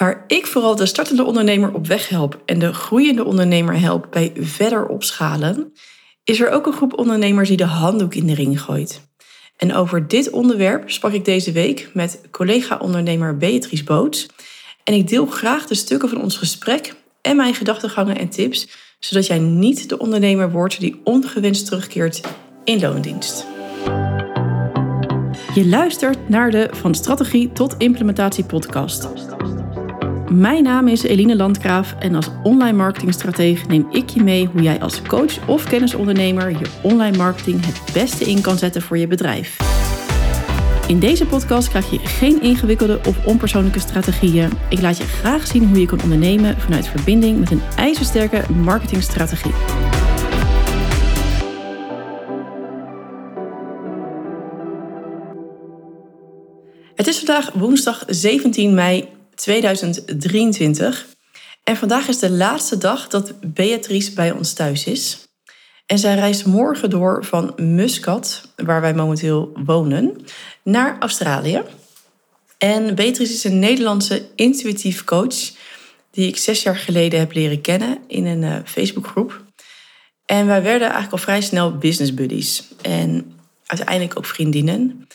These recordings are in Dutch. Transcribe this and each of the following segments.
Waar ik vooral de startende ondernemer op weg help en de groeiende ondernemer help bij verder opschalen, is er ook een groep ondernemers die de handdoek in de ring gooit. En over dit onderwerp sprak ik deze week met collega-ondernemer Beatrice Boots. En ik deel graag de stukken van ons gesprek en mijn gedachtegangen en tips, zodat jij niet de ondernemer wordt die ongewenst terugkeert in loondienst. Je luistert naar de Van Strategie tot Implementatie podcast. Mijn naam is Eline Landgraaf en als online marketingstratege neem ik je mee hoe jij als coach of kennisondernemer je online marketing het beste in kan zetten voor je bedrijf. In deze podcast krijg je geen ingewikkelde of onpersoonlijke strategieën. Ik laat je graag zien hoe je kan ondernemen vanuit verbinding met een ijzersterke marketingstrategie. Het is vandaag woensdag 17 mei 2023. En vandaag is de laatste dag dat Beatrice bij ons thuis is. En zij reist morgen door van Muscat, waar wij momenteel wonen, naar Australië. En Beatrice is een Nederlandse intuïtief coach die ik zes jaar geleden heb leren kennen in een uh, Facebookgroep. En wij werden eigenlijk al vrij snel business buddies en uiteindelijk ook vriendinnen.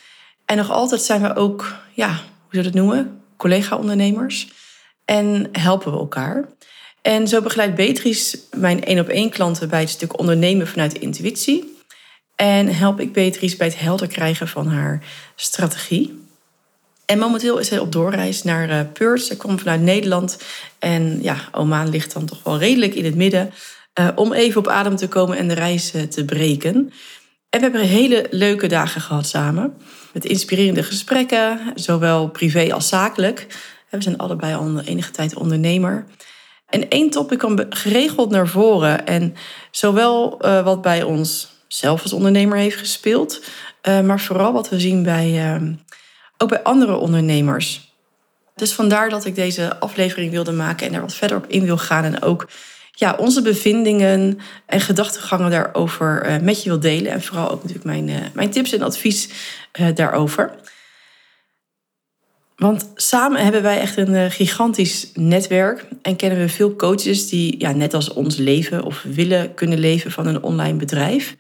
En nog altijd zijn we ook, ja, hoe zou je dat noemen? Collega-ondernemers. En helpen we elkaar. En zo begeleidt Beatrice mijn één op één klanten bij het stuk ondernemen vanuit de intuïtie. En help ik Beatrice bij het helder krijgen van haar strategie. En momenteel is zij op doorreis naar uh, Perth. Ze komt vanuit Nederland. En ja, Oman ligt dan toch wel redelijk in het midden. Uh, om even op adem te komen en de reis uh, te breken. En we hebben hele leuke dagen gehad samen. Met inspirerende gesprekken, zowel privé als zakelijk. We zijn allebei al enige tijd ondernemer. En één topic kwam geregeld naar voren. En zowel uh, wat bij ons zelf als ondernemer heeft gespeeld, uh, maar vooral wat we zien bij, uh, ook bij andere ondernemers. Dus vandaar dat ik deze aflevering wilde maken en er wat verder op in wil gaan. En ook ja, onze bevindingen en gedachtegangen daarover uh, met je wil delen. En vooral ook natuurlijk mijn, uh, mijn tips en advies uh, daarover. Want samen hebben wij echt een gigantisch netwerk en kennen we veel coaches die ja, net als ons leven of willen kunnen leven van een online bedrijf.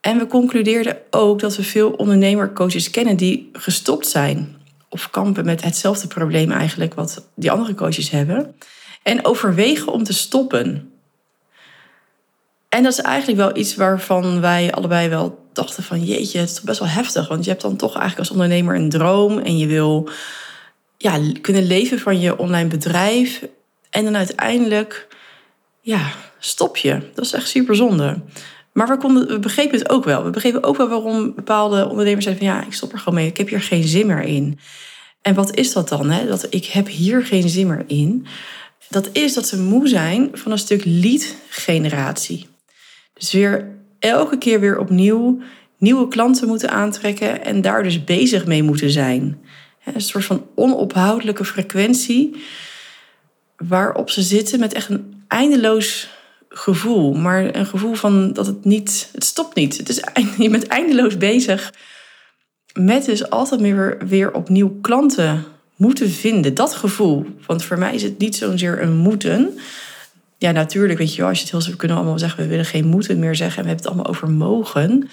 En we concludeerden ook dat we veel ondernemercoaches kennen die gestopt zijn of kampen met hetzelfde probleem eigenlijk wat die andere coaches hebben. En overwegen om te stoppen. En dat is eigenlijk wel iets waarvan wij allebei wel dachten van jeetje, het is best wel heftig. Want je hebt dan toch eigenlijk als ondernemer een droom en je wil ja, kunnen leven van je online bedrijf. En dan uiteindelijk, ja, stop je. Dat is echt super zonde. Maar we, konden, we begrepen het ook wel. We begrepen ook wel waarom bepaalde ondernemers zeiden van ja, ik stop er gewoon mee. Ik heb hier geen zin meer in. En wat is dat dan? Hè? Dat ik heb hier geen zin meer in dat is dat ze moe zijn van een stuk lead-generatie. Dus weer elke keer weer opnieuw nieuwe klanten moeten aantrekken en daar dus bezig mee moeten zijn. Een soort van onophoudelijke frequentie waarop ze zitten met echt een eindeloos gevoel. Maar een gevoel van dat het niet, het stopt niet. Het is, je bent eindeloos bezig met dus altijd weer, weer opnieuw klanten moeten vinden. Dat gevoel. Want voor mij is het niet zozeer een moeten. Ja, natuurlijk, weet je wel, als je het heel zo kunnen allemaal zeggen, we willen geen moeten meer zeggen. En we hebben het allemaal over mogen.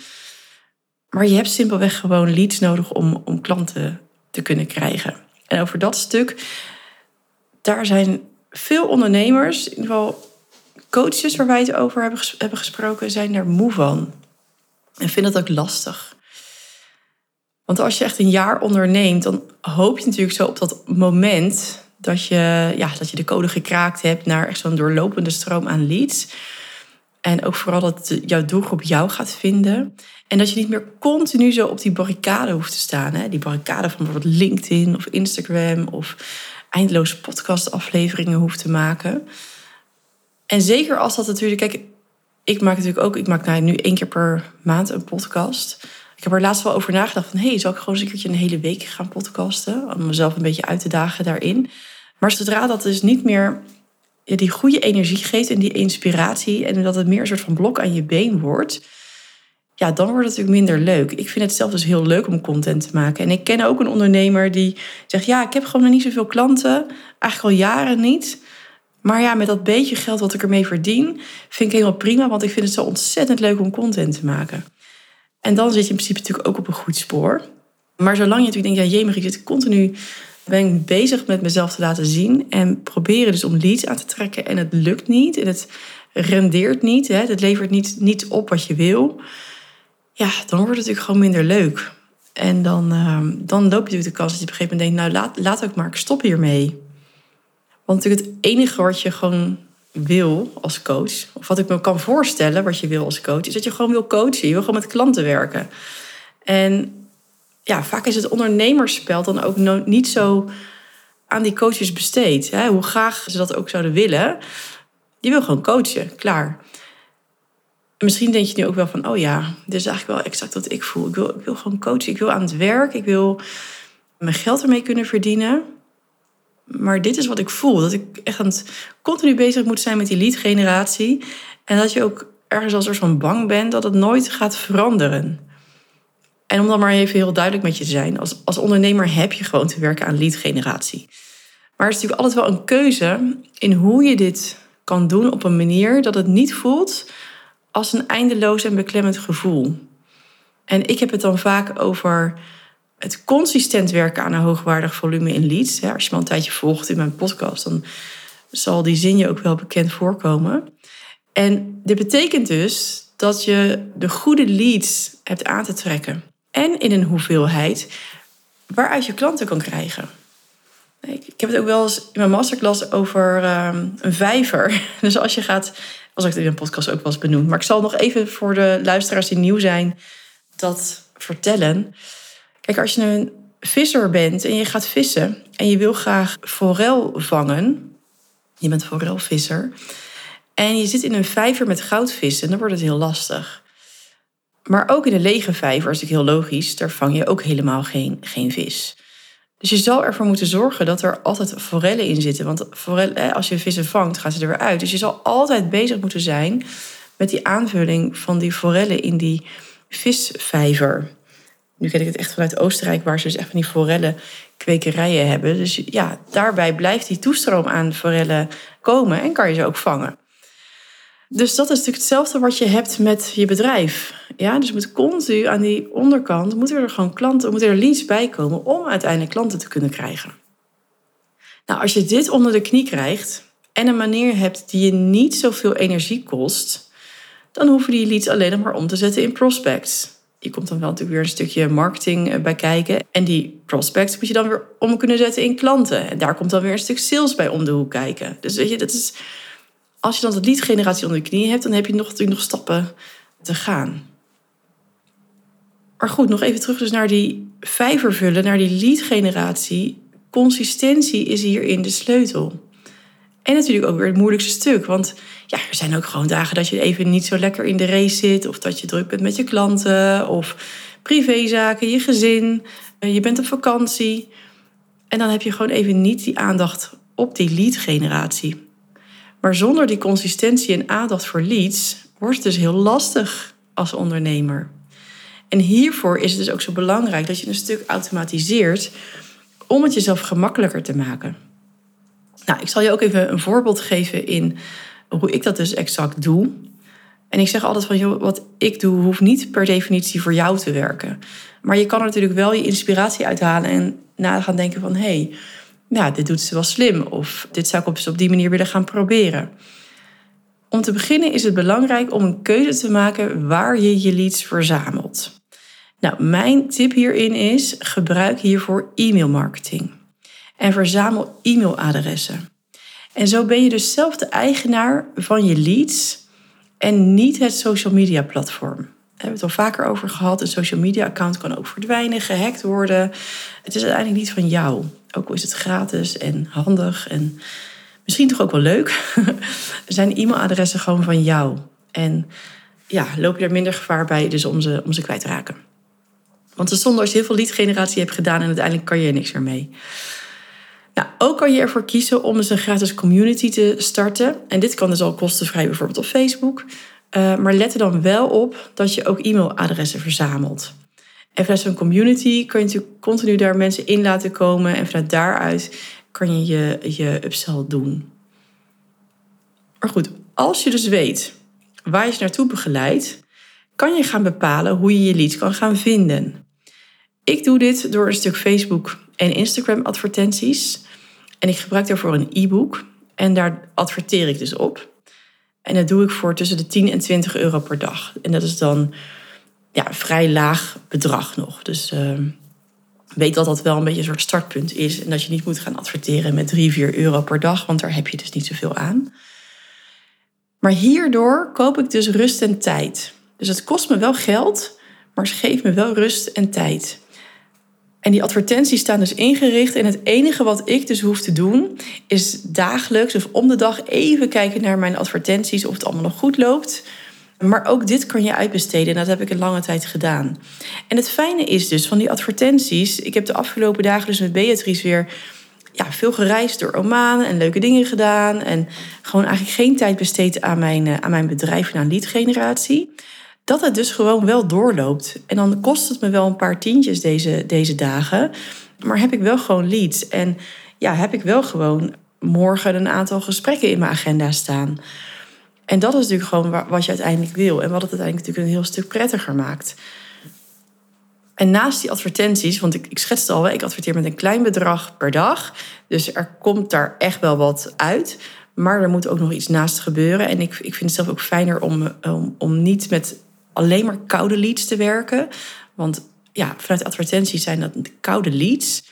Maar je hebt simpelweg gewoon leads nodig om, om klanten te kunnen krijgen. En over dat stuk, daar zijn veel ondernemers, in ieder geval coaches waar wij het over hebben, hebben gesproken, zijn er moe van. En vinden dat ook lastig. Want als je echt een jaar onderneemt, dan hoop je natuurlijk zo op dat moment dat je, ja, dat je de code gekraakt hebt naar echt zo'n doorlopende stroom aan leads. En ook vooral dat jouw doelgroep jou gaat vinden. En dat je niet meer continu zo op die barricade hoeft te staan. Hè? Die barricade van bijvoorbeeld LinkedIn of Instagram of eindeloze podcastafleveringen hoeft te maken. En zeker als dat natuurlijk, kijk, ik maak natuurlijk ook, ik maak nou nu één keer per maand een podcast. Ik heb er laatst wel over nagedacht van... hé, hey, zal ik gewoon eens een keertje een hele week gaan podcasten? Om mezelf een beetje uit te dagen daarin. Maar zodra dat dus niet meer die goede energie geeft en die inspiratie... en dat het meer een soort van blok aan je been wordt... ja, dan wordt het natuurlijk minder leuk. Ik vind het zelf dus heel leuk om content te maken. En ik ken ook een ondernemer die zegt: Ja, ik heb gewoon nog niet zoveel klanten, eigenlijk al jaren niet. Maar ja, met dat beetje geld wat ik ermee verdien, vind ik helemaal prima, want ik vind het zo ontzettend leuk om content te maken. En dan zit je in principe natuurlijk ook op een goed spoor. Maar zolang je natuurlijk denkt, ja, jemig, ik zit continu ben ik bezig met mezelf te laten zien en proberen dus om leads aan te trekken en het lukt niet en het rendeert niet, hè, het levert niet, niet op wat je wil, ja, dan wordt het natuurlijk gewoon minder leuk. En dan, uh, dan loop je natuurlijk de kans dat je op een gegeven moment denkt, nou laat, laat ook maar, ik stop hiermee. Want natuurlijk het enige wat je gewoon wil als coach, of wat ik me kan voorstellen wat je wil als coach, is dat je gewoon wil coachen. Je wil gewoon met klanten werken. En ja, vaak is het ondernemerspel dan ook niet zo aan die coaches besteed. Hè? Hoe graag ze dat ook zouden willen. Die wil gewoon coachen, klaar. misschien denk je nu ook wel van, oh ja, dit is eigenlijk wel exact wat ik voel. Ik wil, ik wil gewoon coachen, ik wil aan het werk, ik wil mijn geld ermee kunnen verdienen. Maar dit is wat ik voel. Dat ik echt continu bezig moet zijn met die lead generatie. En dat je ook ergens als er van bang bent dat het nooit gaat veranderen. En om dan maar even heel duidelijk met je te zijn. Als, als ondernemer heb je gewoon te werken aan lead generatie. Maar het is natuurlijk altijd wel een keuze in hoe je dit kan doen op een manier dat het niet voelt als een eindeloos en beklemmend gevoel. En ik heb het dan vaak over het consistent werken aan een hoogwaardig volume in leads. Als je me een tijdje volgt in mijn podcast, dan zal die zin je ook wel bekend voorkomen. En dit betekent dus dat je de goede leads hebt aan te trekken. En in een hoeveelheid waaruit je klanten kan krijgen. Ik heb het ook wel eens in mijn masterclass over ehm, een vijver. Dus als je gaat, als ik het in een podcast ook wel eens benoemd. Maar ik zal nog even voor de luisteraars die nieuw zijn dat vertellen. Kijk, als je een visser bent en je gaat vissen en je wil graag forel vangen. Je bent forelvisser. En je zit in een vijver met goudvissen, dan wordt het heel lastig. Maar ook in een lege vijver, is natuurlijk heel logisch, daar vang je ook helemaal geen, geen vis. Dus je zal ervoor moeten zorgen dat er altijd forellen in zitten. Want als je vissen vangt, gaan ze er weer uit. Dus je zal altijd bezig moeten zijn met die aanvulling van die forellen in die visvijver. Nu ken ik het echt vanuit Oostenrijk, waar ze dus echt van die forellen kwekerijen hebben. Dus ja, daarbij blijft die toestroom aan forellen komen en kan je ze ook vangen. Dus dat is natuurlijk hetzelfde wat je hebt met je bedrijf. Ja, dus moet continu aan die onderkant moeten er gewoon klanten, moeten er leads bij komen om uiteindelijk klanten te kunnen krijgen. Nou, als je dit onder de knie krijgt en een manier hebt die je niet zoveel energie kost, dan hoeven die leads alleen nog maar om te zetten in prospects. Je komt dan wel natuurlijk weer een stukje marketing eh, bij kijken. En die prospects moet je dan weer om kunnen zetten in klanten. En daar komt dan weer een stuk sales bij om de hoek kijken. Dus weet je, dat is als je dan de lead generatie onder de knie hebt, dan heb je nog, natuurlijk nog stappen te gaan. Maar goed, nog even terug dus naar die vijver vullen, naar die lead generatie. Consistentie is hierin de sleutel. En natuurlijk ook weer het moeilijkste stuk. Want ja, er zijn ook gewoon dagen dat je even niet zo lekker in de race zit. Of dat je druk bent met je klanten. Of privézaken, je gezin. Eh, je bent op vakantie. En dan heb je gewoon even niet die aandacht op die lead generatie. Maar zonder die consistentie en aandacht voor leads wordt het dus heel lastig als ondernemer. En hiervoor is het dus ook zo belangrijk dat je een stuk automatiseert om het jezelf gemakkelijker te maken. Nou, ik zal je ook even een voorbeeld geven in hoe ik dat dus exact doe. En ik zeg altijd van, wat ik doe hoeft niet per definitie voor jou te werken. Maar je kan er natuurlijk wel je inspiratie uithalen en na gaan denken van, hé, hey, ja, dit doet ze wel slim of dit zou ik op, op die manier willen gaan proberen. Om te beginnen is het belangrijk om een keuze te maken waar je je leads verzamelt. Nou, mijn tip hierin is: gebruik hiervoor e-mailmarketing en verzamel e-mailadressen. En zo ben je dus zelf de eigenaar van je leads en niet het social media platform. We hebben het al vaker over gehad. Een social media account kan ook verdwijnen, gehackt worden. Het is uiteindelijk niet van jou. Ook al is het gratis en handig en misschien toch ook wel leuk. zijn e-mailadressen gewoon van jou. En ja, loop je er minder gevaar bij dus om ze, om ze kwijt te raken. Want als je heel veel lead generatie hebt gedaan en uiteindelijk kan je niks meer mee. Nou, ook kan je ervoor kiezen om eens een gratis community te starten. En dit kan dus al kostenvrij bijvoorbeeld op Facebook. Uh, maar let er dan wel op dat je ook e-mailadressen verzamelt. En vanuit zo'n community kun je natuurlijk continu daar mensen in laten komen. En vanuit daaruit kan je je, je upsell doen. Maar goed, als je dus weet waar je naartoe begeleidt, kan je gaan bepalen hoe je je leads kan gaan vinden. Ik doe dit door een stuk Facebook en Instagram advertenties. En ik gebruik daarvoor een e-book. En daar adverteer ik dus op. En dat doe ik voor tussen de 10 en 20 euro per dag. En dat is dan ja, een vrij laag bedrag nog. Dus uh, weet dat dat wel een beetje een soort startpunt is. En dat je niet moet gaan adverteren met 3, 4 euro per dag. Want daar heb je dus niet zoveel aan. Maar hierdoor koop ik dus rust en tijd. Dus het kost me wel geld, maar ze geeft me wel rust en tijd. En die advertenties staan dus ingericht. En het enige wat ik dus hoef te doen, is dagelijks of om de dag even kijken naar mijn advertenties of het allemaal nog goed loopt. Maar ook dit kan je uitbesteden en dat heb ik een lange tijd gedaan. En het fijne is dus van die advertenties. Ik heb de afgelopen dagen dus met Beatrice weer ja, veel gereisd door Oman en leuke dingen gedaan. En gewoon eigenlijk geen tijd besteed aan mijn, eh, aan mijn bedrijf en aan leadgeneratie dat het dus gewoon wel doorloopt. En dan kost het me wel een paar tientjes deze, deze dagen. Maar heb ik wel gewoon leads. En ja, heb ik wel gewoon morgen een aantal gesprekken in mijn agenda staan. En dat is natuurlijk gewoon wat je uiteindelijk wil. En wat het uiteindelijk natuurlijk een heel stuk prettiger maakt. En naast die advertenties, want ik, ik schetste al, ik adverteer met een klein bedrag per dag. Dus er komt daar echt wel wat uit. Maar er moet ook nog iets naast gebeuren. En ik, ik vind het zelf ook fijner om, om, om niet met alleen maar koude leads te werken. Want ja, vanuit advertenties zijn dat koude leads.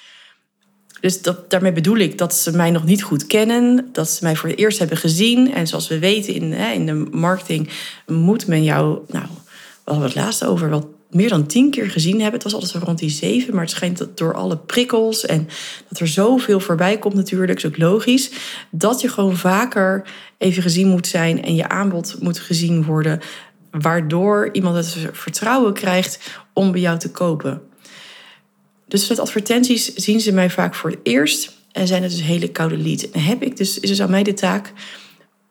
Dus dat, daarmee bedoel ik dat ze mij nog niet goed kennen, dat ze mij voor het eerst hebben gezien. En zoals we weten in, hè, in de marketing moet men jou, nou, we het laatst over, wel meer dan tien keer gezien hebben. Het was altijd zo rond die zeven, maar het schijnt dat door alle prikkels en dat er zoveel voorbij komt natuurlijk, is ook logisch, dat je gewoon vaker even gezien moet zijn en je aanbod moet gezien worden waardoor iemand het vertrouwen krijgt om bij jou te kopen. Dus met advertenties zien ze mij vaak voor het eerst en zijn het dus hele koude leads. En heb ik dus, is dus aan mij de taak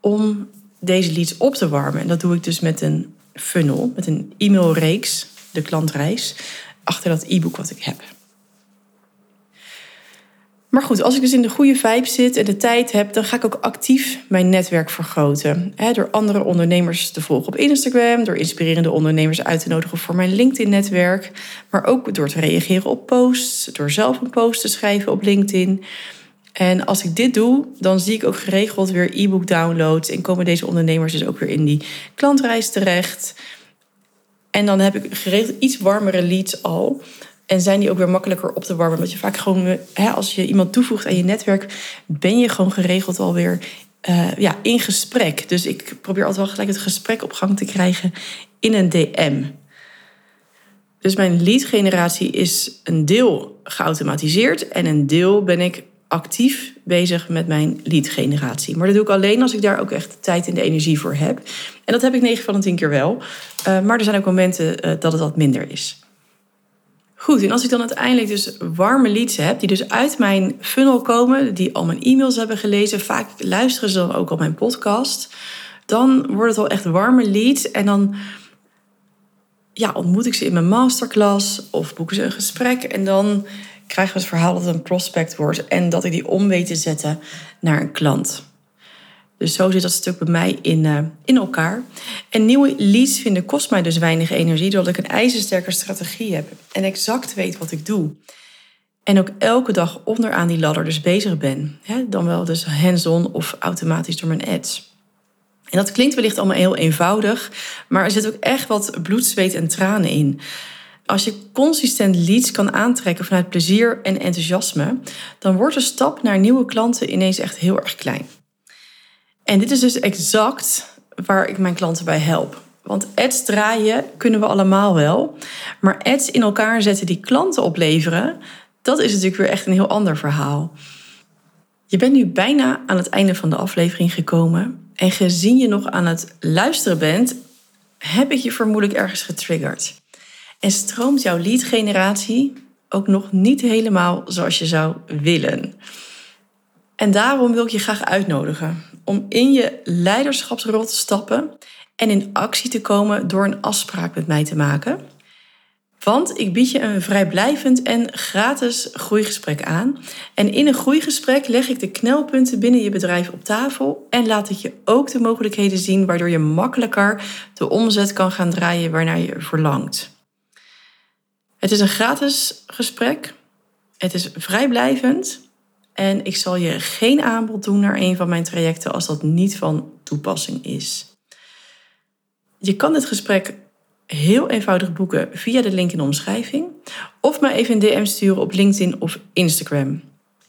om deze leads op te warmen. En dat doe ik dus met een funnel, met een e-mailreeks, de klantreis, achter dat e-book wat ik heb. Maar goed, als ik dus in de goede vibe zit en de tijd heb, dan ga ik ook actief mijn netwerk vergroten. door andere ondernemers te volgen op Instagram, door inspirerende ondernemers uit te nodigen voor mijn LinkedIn-netwerk, maar ook door te reageren op posts, door zelf een post te schrijven op LinkedIn. En als ik dit doe, dan zie ik ook geregeld weer e-book downloads en komen deze ondernemers dus ook weer in die klantreis terecht. En dan heb ik geregeld iets warmere leads al. En zijn die ook weer makkelijker op te warmen. Want je vaak gewoon, hè, als je iemand toevoegt aan je netwerk, ben je gewoon geregeld alweer uh, ja, in gesprek. Dus ik probeer altijd wel gelijk het gesprek op gang te krijgen in een DM. Dus mijn lead generatie is een deel geautomatiseerd en een deel ben ik actief bezig met mijn lead generatie. Maar dat doe ik alleen als ik daar ook echt de tijd en de energie voor heb. En dat heb ik 9 van de 10 keer wel. Uh, maar er zijn ook momenten uh, dat het wat minder is. Goed, en als ik dan uiteindelijk dus warme leads heb, die dus uit mijn funnel komen, die al mijn e-mails hebben gelezen, vaak luisteren ze dan ook al mijn podcast, dan wordt het al echt warme leads en dan ja, ontmoet ik ze in mijn masterclass of boeken ze een gesprek en dan krijgen we het verhaal dat het een prospect wordt en dat ik die om weet te zetten naar een klant. Dus zo zit dat stuk bij mij in, uh, in elkaar. En nieuwe leads vinden kost mij dus weinig energie, doordat ik een ijzersterke strategie heb en exact weet wat ik doe. En ook elke dag onderaan die ladder dus bezig ben. Hè? Dan wel dus hands-on of automatisch door mijn ads. En dat klinkt wellicht allemaal heel eenvoudig, maar er zit ook echt wat bloed, zweet en tranen in. Als je consistent leads kan aantrekken vanuit plezier en enthousiasme, dan wordt de stap naar nieuwe klanten ineens echt heel erg klein. En dit is dus exact waar ik mijn klanten bij help. Want ads draaien kunnen we allemaal wel. Maar ads in elkaar zetten die klanten opleveren, dat is natuurlijk weer echt een heel ander verhaal. Je bent nu bijna aan het einde van de aflevering gekomen. En gezien je nog aan het luisteren bent, heb ik je vermoedelijk ergens getriggerd. En stroomt jouw lead generatie ook nog niet helemaal zoals je zou willen. En daarom wil ik je graag uitnodigen om in je leiderschapsrol te stappen en in actie te komen door een afspraak met mij te maken. Want ik bied je een vrijblijvend en gratis groeigesprek aan. En in een groeigesprek leg ik de knelpunten binnen je bedrijf op tafel en laat ik je ook de mogelijkheden zien waardoor je makkelijker de omzet kan gaan draaien waarnaar je verlangt. Het is een gratis gesprek. Het is vrijblijvend. En ik zal je geen aanbod doen naar een van mijn trajecten als dat niet van toepassing is. Je kan dit gesprek heel eenvoudig boeken via de link in de omschrijving. Of me even een DM sturen op LinkedIn of Instagram.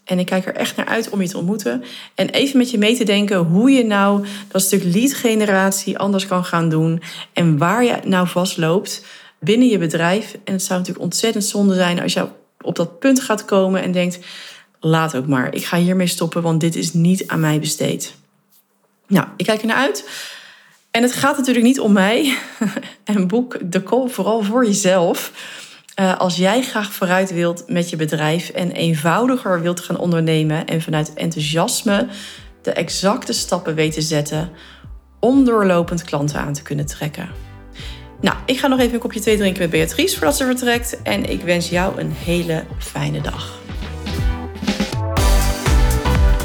En ik kijk er echt naar uit om je te ontmoeten. En even met je mee te denken hoe je nou dat stuk lead generatie anders kan gaan doen. En waar je nou vastloopt binnen je bedrijf. En het zou natuurlijk ontzettend zonde zijn als je op dat punt gaat komen en denkt: laat ook maar, ik ga hiermee stoppen, want dit is niet aan mij besteed. Nou, ik kijk er naar uit. En het gaat natuurlijk niet om mij. en boek de call vooral voor jezelf. Uh, als jij graag vooruit wilt met je bedrijf en eenvoudiger wilt gaan ondernemen en vanuit enthousiasme de exacte stappen weet te zetten om doorlopend klanten aan te kunnen trekken. Nou, ik ga nog even een kopje thee drinken met Beatrice voordat ze vertrekt. En ik wens jou een hele fijne dag.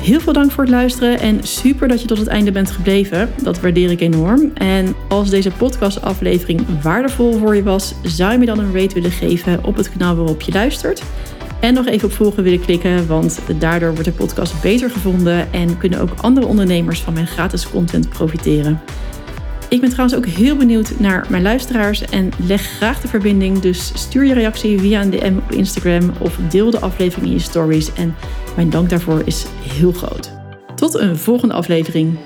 Heel veel dank voor het luisteren en super dat je tot het einde bent gebleven. Dat waardeer ik enorm. En als deze podcastaflevering waardevol voor je was, zou je me dan een rate willen geven op het kanaal waarop je luistert. En nog even op volgen willen klikken, want daardoor wordt de podcast beter gevonden en kunnen ook andere ondernemers van mijn gratis content profiteren. Ik ben trouwens ook heel benieuwd naar mijn luisteraars en leg graag de verbinding. Dus stuur je reactie via een DM op Instagram of deel de aflevering in je stories. En mijn dank daarvoor is heel groot. Tot een volgende aflevering.